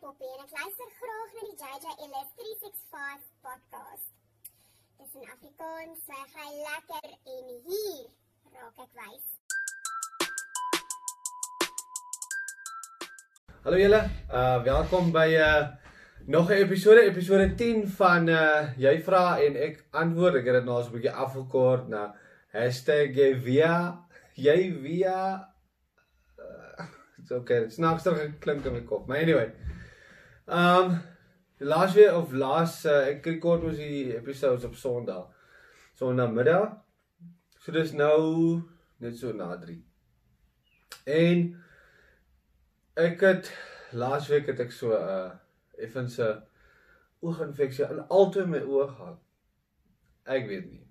Poppy en ek luister graag na die JJ Ellis 365 podcast. Dis in Afrikaans, ek gaan lekker en hier raak ek wys. Hallo julle, uh welkom by uh nog 'n episode, episode 10 van uh jy vra en ek antwoord. Ek het dit nou so 'n bietjie afgekort na #jy via jy via uh, It's okay, dit snaakster geklink in my kop. Maar anyway. Um laas weer of laas uh, ek rekord mos die episodes op Sondag. Sondagmiddag. So dis nou net so na 3. En ek het laasweek het ek so 'n uh, effens 'n ooginfeksie in albei my oë gehad. Ek weet nie.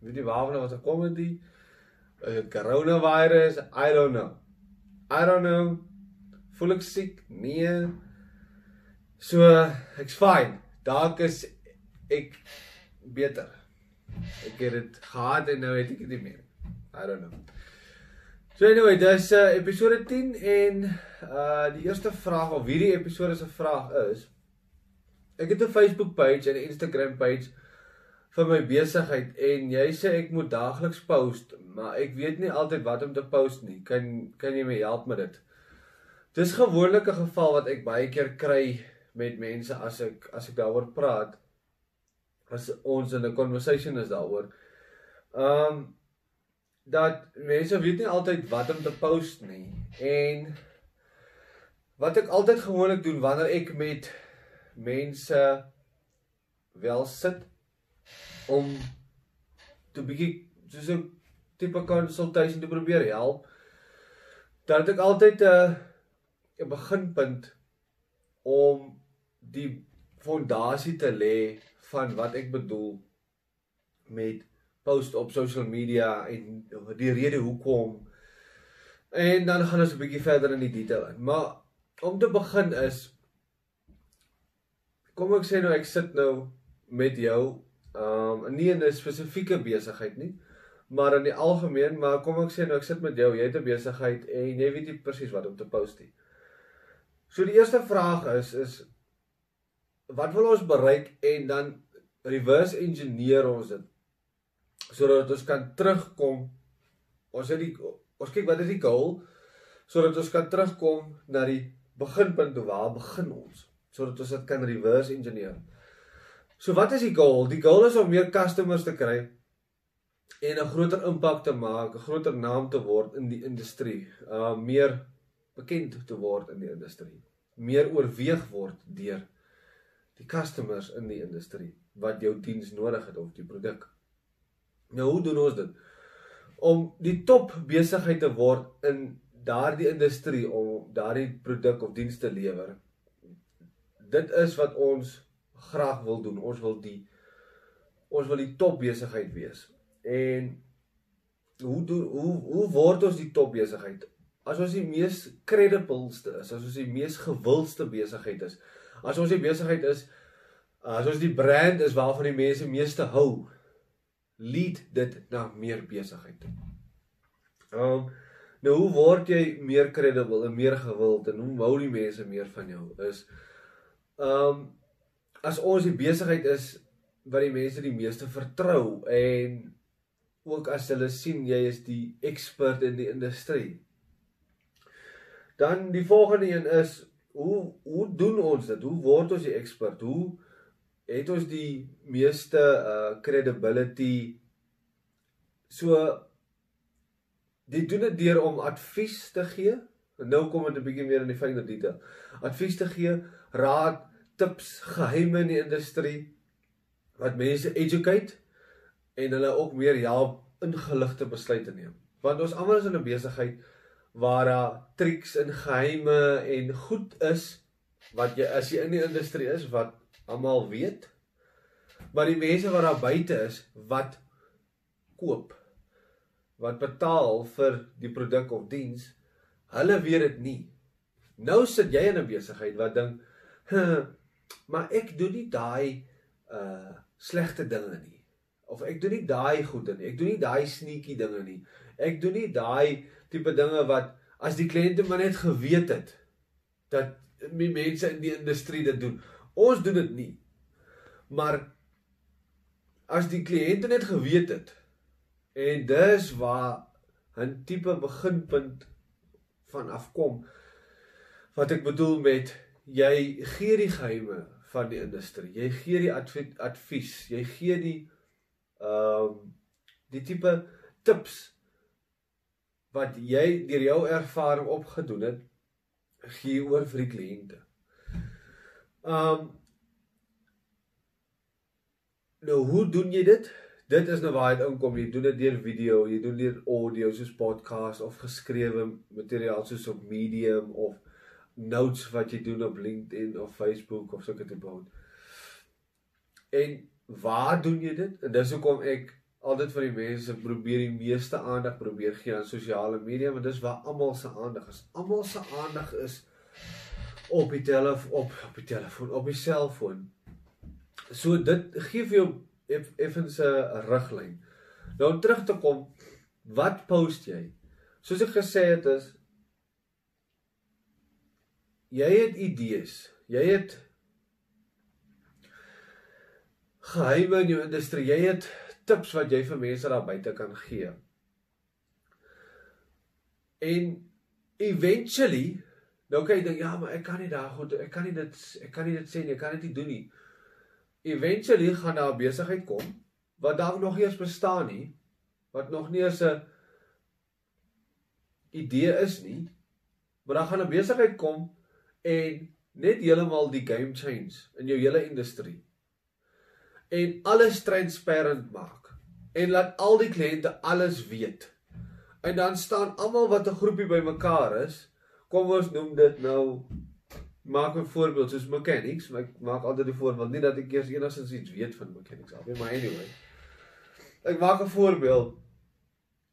Weet nie waarvan wat gekom het die uh, coronavirus, I don't know. I don't know. Voel ek siek? Nee. So ek's fine. Dalk is ek beter. Ek het dit gehad en nou het ek dit nie meer. I don't know. So anyway, dis uh, episode 10 en uh die eerste vraag of hierdie episode se vraag is ek het 'n Facebook page en 'n Instagram page vir my besigheid en jy sê ek moet daagliks post, maar ek weet nie altyd wat om te post nie. Kan kan jy my help met dit? Dis gewoonlik 'n geval wat ek baie keer kry met mense as ek as ek daaroor praat. As ons in 'n conversation is daaroor. Um dat mense weet nie altyd wat om te post nie. En wat ek altyd gewoonlik doen wanneer ek met mense wel sit om te bietjie soos 'n tipe consultation te probeer help, dan het ek altyd 'n 'n beginpunt om die fondasie te lê van wat ek bedoel met post op social media en die rede hoekom en dan gaan ons 'n bietjie verder in die detail in. Maar om te begin is kom ek sê nou ek sit nou met jou um nie in 'n spesifieke besigheid nie, maar in die algemeen, maar kom ek sê nou ek sit met jou, jy het 'n besigheid en jy weet nie presies wat om te post nie. So die eerste vraag is is wat wil ons bereik en dan reverse engineer ons dit sodat ons kan terugkom. Ons het die ons kyk wat is die goal sodat ons kan terugkom na die beginpunt waar begin ons sodat ons dit kan reverse engineer. So wat is die goal? Die goal is om meer customers te kry en 'n groter impak te maak, 'n groter naam te word in die industrie, uh meer bekend te word in die industrie, meer oorweeg word deur die customers in die industrie wat jou diens nodig het of die produk. Nou hoe doen ons dit? Om die top besigheid te word in daardie industrie om daardie produk of diens te lewer. Dit is wat ons graag wil doen. Ons wil die ons wil die top besigheid wees. En hoe doen hoe hoe word ons die top besigheid? As ons die mees credibleste is, as ons die mees gewildste besigheid is, as ons die besigheid is, as ons die brand is waarvan die mense meeste hou, lead dit na meer besigheid. Um nou hoe word jy meer credible en meer gewild en hoe hou die mense meer van jou? Is um as ons die besigheid is wat die mense die meeste vertrou en ook as hulle sien jy is die ekspert in die industrie. Dan die volgende een is hoe hoe doen ons dit? Hoe word ons die ekspert? Hoe het ons die meeste uh credibility so dit doen dit deur om advies te gee. Nou kom dit 'n bietjie meer in die fynere detail. Advies te gee, raad, tips, geheime in die industrie wat mense educate en hulle ook meer help ingeligte besluite neem. Want ons almal is in 'n besigheid waar daar triks en geheime en goed is wat jy as jy in die industrie is wat almal weet. Maar die mense wat daar buite is wat koop wat betaal vir die produk of diens, hulle weet dit nie. Nou sit jy in 'n besigheid wat dink, "Maar ek doen nie daai uh slegte dinge nie." Of ek doen nie daai goede nie. Ek doen nie daai sneaky dinge nie. Ek doen nie daai tipe dinge wat as die kliënte maar net geweet het dat die mense in die industrie dit doen. Ons doen dit nie. Maar as die kliënte net geweet het en dis waar 'n tipe beginpunt van afkom wat ek bedoel met jy gee die geheime van die industrie. Jy gee die advies, jy gee die ehm um, die tipe tips wat jy deur jou ervaring opgedoen het gee oor vir die kliënte. Um, Nou hoe doen jy dit? Dit is nou waar dit inkom. Jy doen dit deur video, jy doen deur audio soos podcast of geskrewe materiaal soos op Medium of notes wat jy doen op LinkedIn of Facebook of sulke tipe goed. En waar doen jy dit? En dis hoekom ek altyd vir die mense probeer die meeste aandag probeer gee aan sosiale media, want dis waar almal se aandag is. Almal se aandag is op die telefoon op op die telefoon, op die selfoon. So dit gee vir jou effens 'n riglyn. Nou om terug te kom, wat post jy? Soos ek gesê het is jy het idees. Jy het geheime in jou industrie. Jy het tips wat jy vir mense daar buite kan gee. En eventually nou kan jy dink ja, maar ek kan nie daar goed, ek kan nie dit ek kan nie dit sê nie, ek kan dit nie doen nie. Eventually gaan daar 'n besigheid kom wat dalk nog nie eens bestaan nie, wat nog nie eens 'n idee is nie. Maar dan gaan 'n besigheid kom en net heeltemal die game change in jou hele industrie. En alles transparant maak en laat al die kliënte alles weet. En dan staan almal wat 'n groepie bymekaar is, kom ons noem dit nou maak 'n voorbeeld soos mechanics, maar ek maak altyd 'n voorbeeld nie dat ek eers enigsins iets weet van mechanics al nie, maar anyway. Ek maak 'n voorbeeld.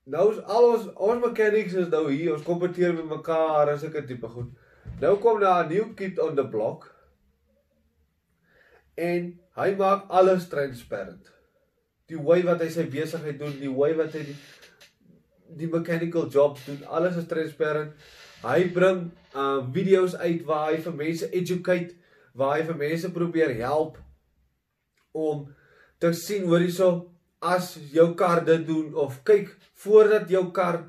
Nou is al ons ons mechanics is nou hier, ons kompeteer met mekaar as ek 'n tipe goed. Nou kom daar 'n nuwe kid on the block. En hy maak alles transparant. Die way wat hy sy besigheid doen, die way wat hy die die mechanical jobs doen, alles is transparant. Hy bring uh video's uit waar hy vir mense educate, waar hy vir mense probeer help om te sien hoor hierso as jou kar dit doen of kyk voordat jou kar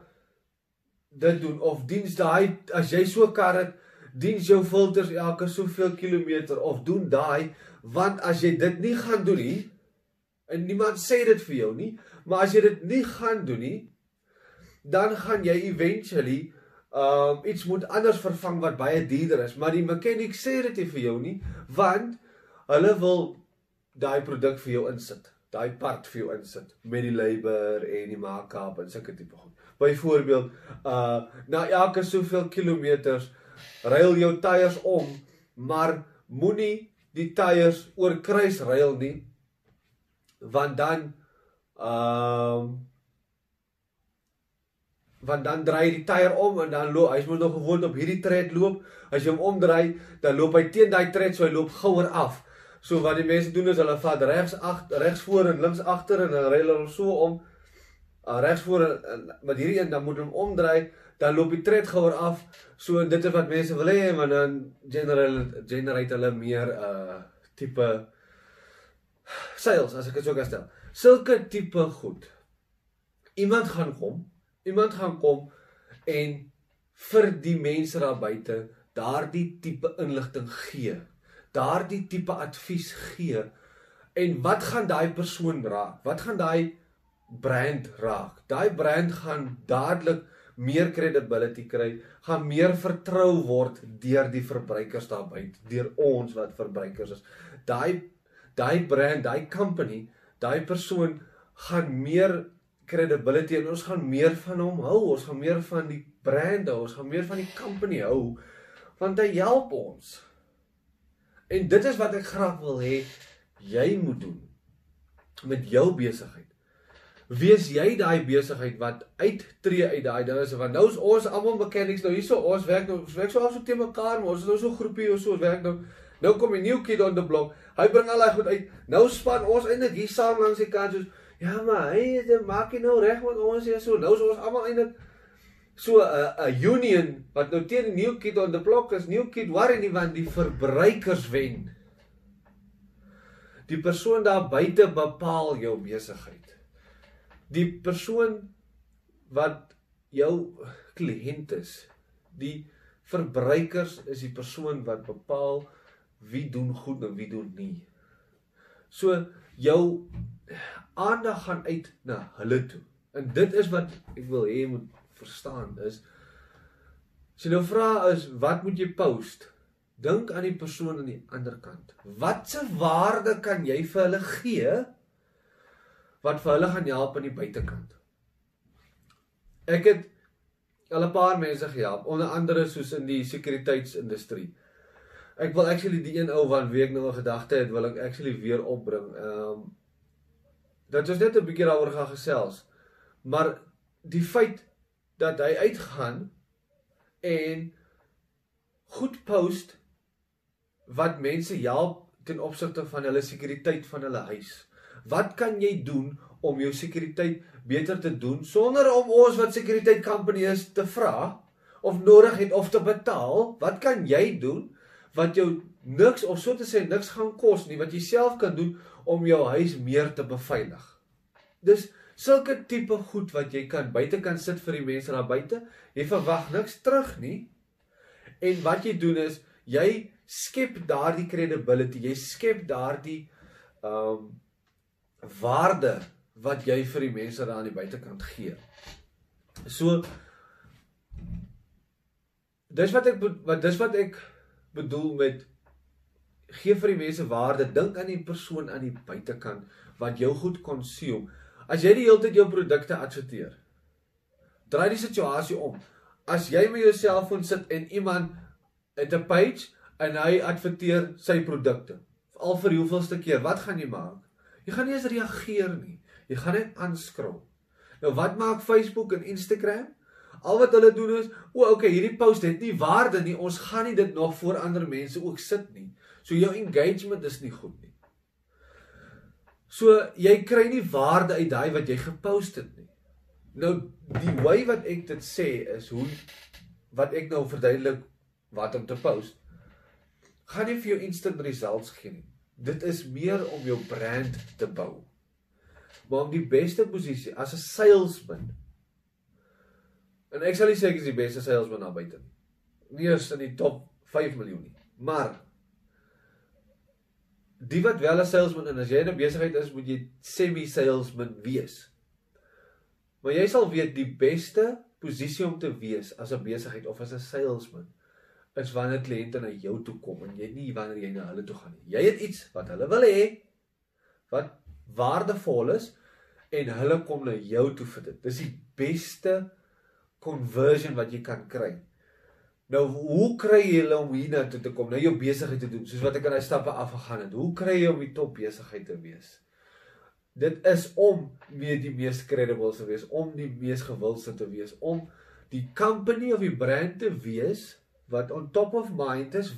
dit doen of diens daai as jy so kar het diens jou filters elke soveel kilometer of doen daai want as jy dit nie gaan doen nie en niemand sê dit vir jou nie maar as jy dit nie gaan doen nie dan gaan jy eventually um iets moet anders vervang wat baie duurder is. Maar die mechanic sê dit nie vir jou nie want hulle wil daai produk vir jou insit. Daai part vir jou insit met die labor en die make-up en sulke tipe goed. Byvoorbeeld uh na elke soveel kilometers ruil jou tyres om, maar moenie die tyres oor kruis ruil nie want dan ehm uh, want dan draai die tyre om en dan loop hy moet nog gewoond op hierdie tred loop as jy hom omdraai dan loop hy teen daai tred so hy loop gouer af so wat die mense doen is hulle vat regs agter regs voor en links agter en dan ry hulle so om uh, regs voor en met hierdie een dan moet hom omdraai dan loop die tred gouer af. So dit is wat mense wil hê, maar dan generate generate hulle meer uh tipe sales as ek dit so kan stel. Sulke tipe goed. Iemand gaan kom, iemand gaan kom en vir die mense daar buite daardie tipe inligting gee. Daardie tipe advies gee. En wat gaan daai persoon raak? Wat gaan daai brand raak? Daai brand gaan dadelik meer credibility kry, gaan meer vertrou word deur die verbruikers daar buite, deur ons wat verbruikers is. Daai daai brand, daai company, daai persoon gaan meer credibility en ons gaan meer van hom hou. Ons gaan meer van die brand hou, ons gaan meer van die company hou want hy help ons. En dit is wat ek graag wil hê jy moet doen met jou besigheid. Wees jy daai besigheid wat uittreë uit daai dinge so want nou is ons almal mechanics nou hierso ons werk nou ons werk so al so te mekaar maar ons is nou so groepie of so ons werk nou nou kom 'n nuwe kid on the block hy bring al daai goed uit nou span ons eintlik hier saam langs die kant soos ja maar hy het maak hy nou reg met ons hier so nou is ons almal eintlik so 'n 'n union wat nou teen die new kid on the block is, new kid worry nie want die verbruikers wen. Die persoon daar buite bepaal jou besigheid. Die persoon wat jou kliënt is, die verbruikers is die persoon wat bepaal wie doen goed en wie doen nie. So jou aandag gaan uit na hulle toe. En dit is wat ek wil hê jy moet verstaan is as jy nou vra is wat moet jy post? Dink aan die persoon aan die ander kant. Watse waarde kan jy vir hulle gee wat vir hulle gaan help aan die buitekant? Ek het al 'n paar mense gehelp, onder andere soos in die sekuriteitsindustrie. Ek wil actually die een ou van wie ek nou 'n gedagte het, wil ek actually weer opbring. Ehm um, dat ons net 'n bietjie daaroor gaan gesels. Maar die feit dat hy uitgaan en goed post wat mense help ten opsigte van hulle sekuriteit van hulle huis. Wat kan jy doen om jou sekuriteit beter te doen sonder om ons wat sekuriteit company is te vra of nodig het of te betaal? Wat kan jy doen wat jou niks of so te sê niks gaan kos nie wat jy self kan doen om jou huis meer te beveilig? Dis sulke tipe goed wat jy kan buite kan sit vir die mense daar buite. Jy verwag niks terug nie. En wat jy doen is jy skep daardie credibility. Jy skep daardie ehm um, waarde wat jy vir die mense daar aan die buitekant gee. So Dis wat ek wat dis wat ek bedoel met gee vir die mense waarde. Dink aan die persoon aan die buitekant wat jou goed consume. As jy die hele tyd jou produkte adverteer. Draai die situasie om. As jy met jou selfoon sit en iemand het 'n page en hy adverteer sy produkte. Al vir hoeveelste keer, wat gaan jy maak? Jy gaan nie eens reageer nie. Jy gaan net aanskrol. Nou wat maak Facebook en Instagram? Al wat hulle doen is, o, okay, hierdie post het nie waarde nie. Ons gaan nie dit nog voor ander mense ook sit nie. So jou engagement is nie goed nie. So jy kry nie waarde uit daai wat jy gepost het nie. Nou die way wat ek dit sê is hoe wat ek nou verduidelik wat om te post gaan nie vir jou instant results gee nie. Dit is meer om jou brand te bou. Maar om die beste posisie as 'n salesman. En ek sal nie sê ek is die beste salesman daar buite nie. Nie eens in die top 5 miljoen nie. Maar die wat wel 'n salesman en as jy in 'n besigheid is, moet jy semi salesman wees. Maar jy sal weet die beste posisie om te wees as 'n besigheid of as 'n salesman is wanneer kliënte na jou toe kom en jy nie wanneer jy na hulle toe gaan nie. Jy het iets wat hulle wil hê wat waardevol is en hulle kom na jou toe vir dit. Dis die beste conversion wat jy kan kry. Nou hoe kry jy hulle om hier na toe te kom, nou jou besigheid te doen, soos wat ek aan daai stappe afgegaan het. Hoe kry jy om die top besigheid te wees? Dit is om meer die mees credible te wees, om die mees gewildste te wees, om die company of die brand te wees wat on top of mind is.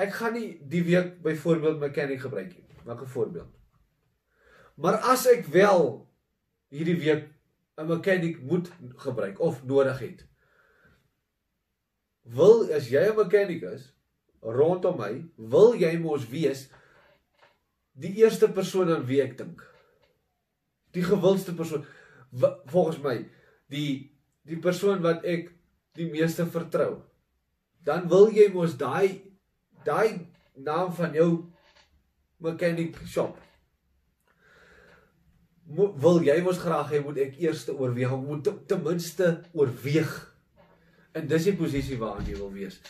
Ek gaan nie die week byvoorbeeld mechanic gebruik nie. Maak 'n voorbeeld. Maar as ek wel hierdie week 'n mechanic moet gebruik of nodig het. Wil as jy 'n mechanic is rondom my, wil jy mos wees die eerste persoon aan wie ek dink. Die gewildste persoon volgens my, die die persoon wat ek die meeste vertrou. Dan wil jy mos daai daai naam van jou mechanic shop wil jy mos graag hê moet ek eers oorweeg moet ten minste oorweeg en dis die posisie waarin jy wil wees.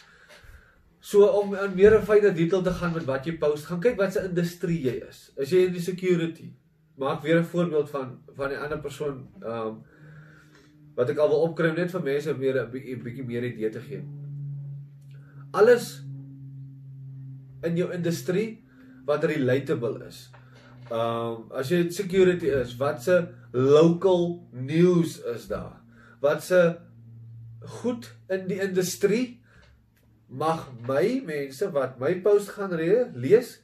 So om in meer 'n fynere detail te gaan met wat jy post, gaan kyk wat se industrie jy is. Is jy in die security? Maak weer 'n voorbeeld van van 'n ander persoon ehm um, wat ek al wil opkry net vir mense meer 'n bietjie meer idee te gee. Alles in jou industrie wat relatable is. Ehm um, as jy security is, wat se local news is daar? Wat se goed in die industrie mag my mense wat my post gaan lees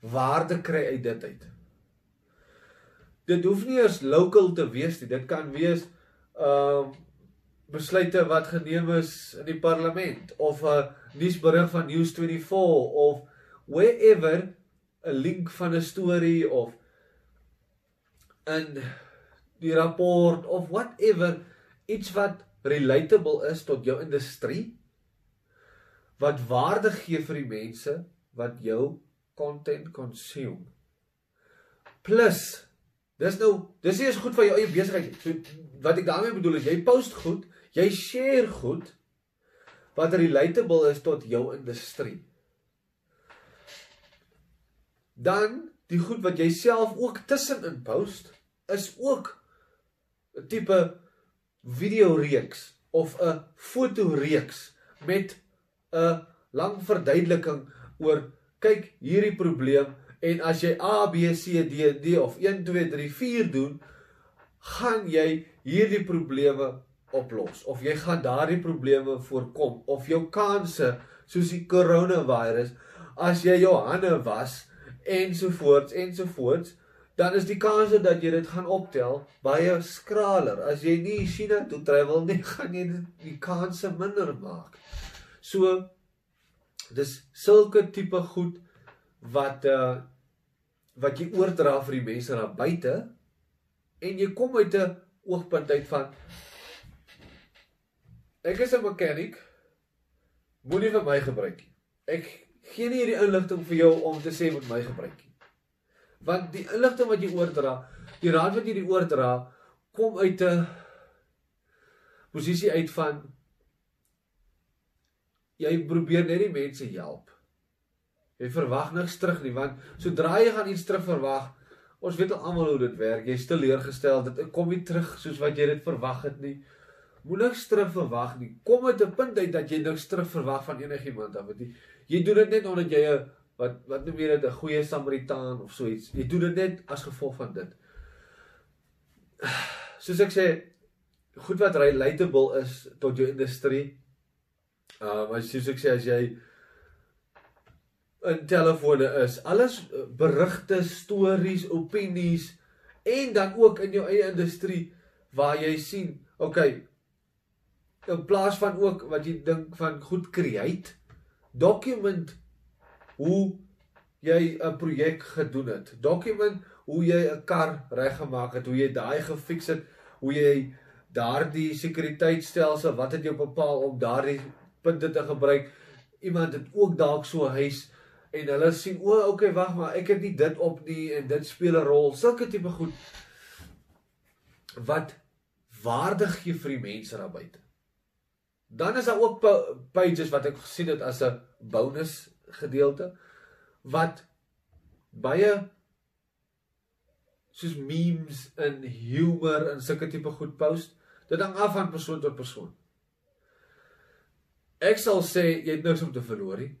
waarde kry uit dit uit. Dit hoef nie eers local te wees nie. Dit kan wees ehm um, besluite wat geneem is in die parlement of 'n nuusberig van News24 of wherever 'n link van 'n storie of in die rapport of whatever iets wat relatable is tot jou industrie wat waarde gee vir die mense wat jou content consume. Plus dis nou dis eens goed vir jou eie besigheid. So wat ek daarmee bedoel is jy post goed, jy share goed wat relatable is tot jou industrie. Dan die goed wat jy self ook tussenin post is ook 'n tipe video reeks of 'n foto reeks met 'n lang verduideliking oor kyk hierdie probleem en as jy A B C D D of 1 2 3 4 doen gaan jy hierdie probleme oplos of jy gaan daardie probleme voorkom of jou kanse soos die coronavirus as jy jou hande was ensovoorts ensovoorts dan is die kanse dat jy dit gaan optel baie skraler. As jy nie China toe travel nie gaan jy dit die kanse minder maak. So dis sulke tipe goed wat uh wat jy oordra vir die mense daar buite en jy kom uit 'n oogpunt uit van ek is 'n mechanic moenie vir my gebruik nie. Ek gee nie hierdie inligting vir jou om te sê moet my gebruik nie. Want die inligting wat jy oordra, die raad wat jy die oordra, kom uit 'n posisie uit van jy probeer net die mense help. Jy verwag niks terug nie want sodra jy gaan iets terug verwag, ons weet al almal hoe dit werk. Jy's teleurgestel, dit kom nie terug soos wat jy dit verwag het nie. Moenie niks terug verwag nie. Kom met 'n punt uit dat jy niks terug verwag van enigiemand want jy, doen dit net omdat jy 'n wat wat noem jy dit 'n goeie Samaritaan of so iets. Jy doen dit net as gevolg van dit. Soos ek sê, goed wat relatable is tot jou industrie. Ehm uh, soos ek sê as jy in telefone is. Alles eh, berigte, stories, opinies en dan ook in jou eie industrie waar jy sien, okay, in plaas van ook wat jy dink van goed create, document hoe jy 'n projek gedoen het. Document hoe jy 'n kar reggemaak het, hoe jy daai gefiks het, hoe jy daardie sekuriteitstelsel wat het jou bepaal om daardie punte te gebruik. Iemand het ook dalk so 'n huis en hulle sien o, okay, wag maar, ek het nie dit op nie en dit speel 'n rol. Sulke tipe goed wat waarde gee vir die mense daar buite. Dan is daar ook pages wat ek gesien het as 'n bonus gedeelte wat baie soos memes en humor en sulke tipe goed post. Dit hang af van persoon tot persoon. Ek sal sê jy het niks om te verloor nie.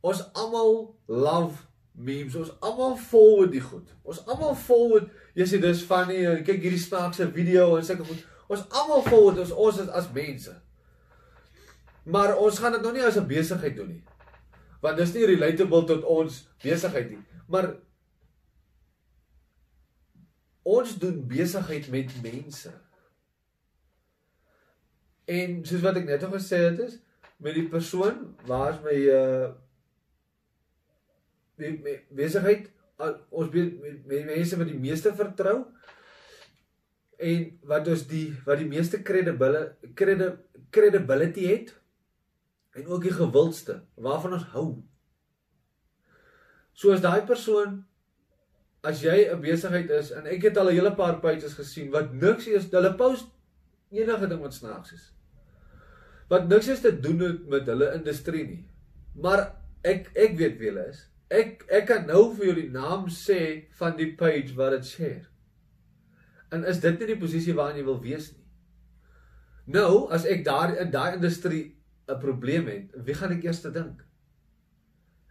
Ons almal love memes. Ons almal met die goed. Ons almal met jy sê dis funny. Kyk hierdie snaakse video en sulke goed. Ons almal met ons ons as mense. Maar ons gaan dit nog nie as 'n besigheid doen nie. Want dis nie relatable tot ons besigheid nie. Maar ons doen besigheid met mense. En soos wat ek net al gesê het is met die persoon waar's my uh besigheid ons mense wat die meeste vertrou en wat ons die wat die meeste credibility credibility het en ook die gewildste waarvan ons hou. So as daai persoon as jy 'n besigheid is en ek het al 'n hele paar pages gesien wat niks is hulle post enige ding wat snaaks is. Wat niks is te doen met hulle industrie nie. Maar ek ek weet wie hulle is. Ek ek kan nou vir julle die naam sê van die page wat dit share. En is dit nie die posisie waarin jy wil wees nie? Nou, as ek daar in daai industrie 'n probleem het, wie gaan ek eers te dink?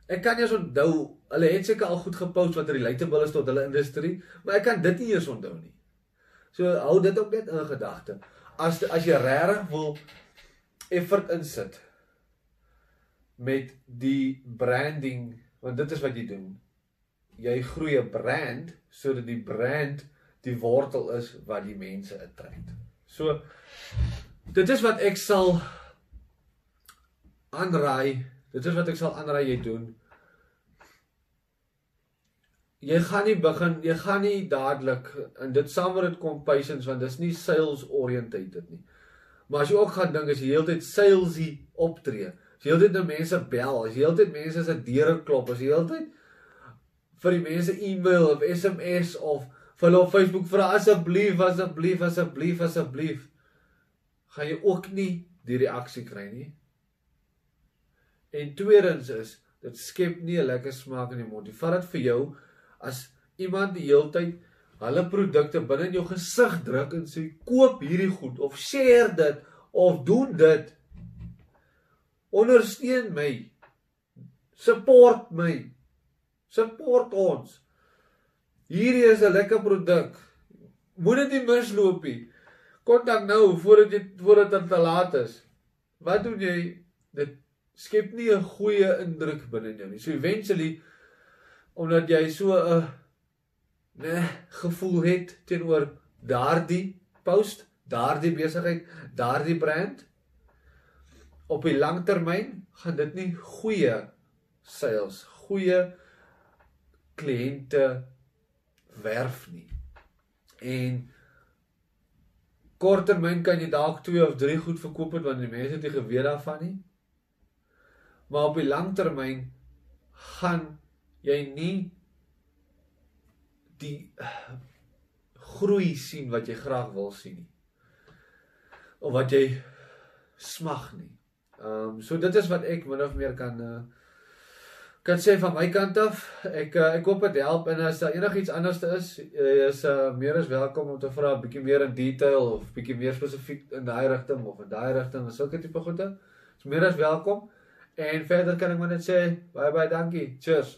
Ek kan eers onthou, hulle het seker al goed gepost wat relatable is tot hulle industrie, maar ek kan dit nie eers onthou nie. So hou dit ook net in gedagte. As as jy regtig wil effort insit met die branding Want dit is wat jy doen. Jy groei 'n brand sodat die brand die wortel is wat die mense uittrek. So dit is wat ek sal aanraai. Dit is wat ek sal aanraai jy doen. Jy gaan nie begin, jy gaan nie dadelik en dit saam met dit kom patience want dis nie sales oriented nie. Maar as jy ook gaan dink as jy heeltyd salesy optree, as jy heeltyd na mense bel, as jy heeltyd mense se deure klop, as jy heeltyd vir die mense e-mail of SMS of vir hulle op Facebook vra asseblief, asseblief, asseblief, asseblief, gaan jy ook nie die reaksie kry nie. En tweedens is dit skep nie 'n lekker smaak in die mond. Jy vat dit vir jou as iemand die heeltyd hulle produkte binne in jou gesig druk en sê koop hierdie goed of share dit of doen dit. Ondersteun my. Support my. Support ons. Hierdie is 'n lekker produk moet dit nie misloop nie. Kontak nou voordat jy voordat dit te laat is. Wat doen jy? Dit skep nie 'n goeie indruk binne jou nie so eventually omdat jy so 'n nee gevoel het teenoor daardie post, daardie besigheid, daardie brand op die langtermyn gaan dit nie goeie sales, goeie kliënte werf nie. En korttermyn kan jy dalk 2 of 3 goed verkoop het want die mense het nie geweet daarvan nie. Maar op die langtermyn gaan jy nie die groei sien wat jy graag wil sien nie. Of wat jy smag nie. Ehm um, so dit is wat ek min of meer kan uh, kan sê van my kant af. Ek uh, ek hoop dit help en as daar enigiets anders is, is uh, meer as welkom om te vra 'n bietjie meer in detail of bietjie meer spesifiek in daai rigting of in daai rigting of sulke tipe goede. Is meer as welkom. En verder kan ek maar net sê baie baie dankie. Cheers.